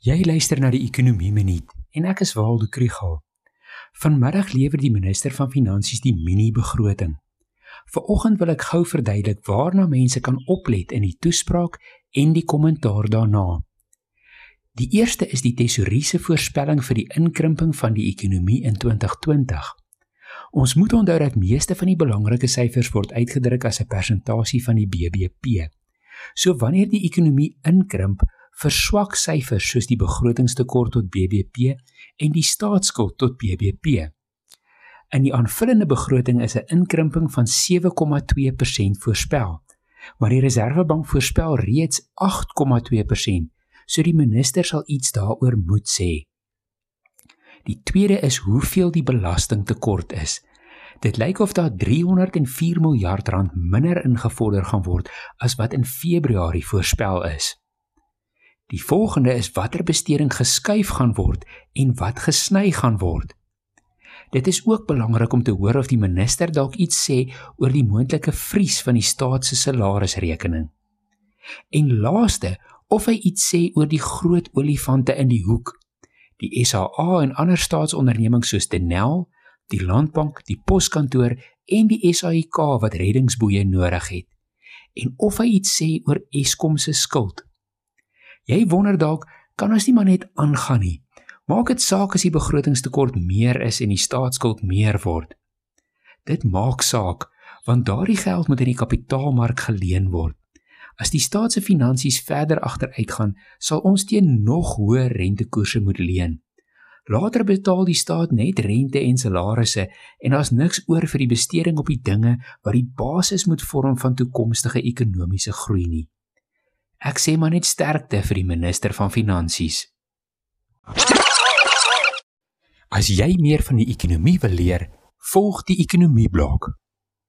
Jy luister na die Ekonomie Minuut en ek is Waldo Krügel. Vanmiddag lewer die minister van Finansies die mini-begroting. Vanoggend wil ek gou verduidelik waarna mense kan oplet in die toespraak en die kommentaar daarna. Die eerste is die tesouriese voorspelling vir die inkrimping van die ekonomie in 2020. Ons moet onthou dat meeste van die belangrike syfers word uitgedruk as 'n persentasie van die BBP. So wanneer die ekonomie inkrimp, verswak syfers soos die begrotingstekort tot BBP en die staatsskuld tot BBP. In die aanvullende begroting is 'n inkrimping van 7,2% voorspel, maar die Reserwebank voorspel reeds 8,2%, so die minister sal iets daaroor moet sê. Die tweede is hoeveel die belastingtekort is. Dit lyk of daar 304 miljard rand minder ingevorder gaan word as wat in Februarie voorspel is. Die volgende is watter besteding geskuif gaan word en wat gesny gaan word. Dit is ook belangrik om te hoor of die minister dalk iets sê oor die moontlike vries van die staat se salarisrekening. En laaste, of hy iets sê oor die groot olifante in die hoek, die SAA en ander staatsondernemings soos Denel, die Landbank, die Poskantoor en die SAIK wat reddingsboeie nodig het. En of hy iets sê oor Eskom se skuld. Jy wonder dalk, kan ons nie maar net aangaan nie. Maak dit saak as die begrotingstekort meer is en die staatsskuld meer word. Dit maak saak want daardie geld moet in die kapitaalmark geleen word. As die staat se finansies verder agteruitgaan, sal ons teen nog hoër rentekoerse moet leen. Later betaal die staat net rente en salarisse en daar's niks oor vir die besteding op die dinge wat die basis moet vorm van toekomstige ekonomiese groei nie. Ek sê maar net sterkte vir die minister van finansies. As jy meer van die ekonomie wil leer, volg die ekonomie blok.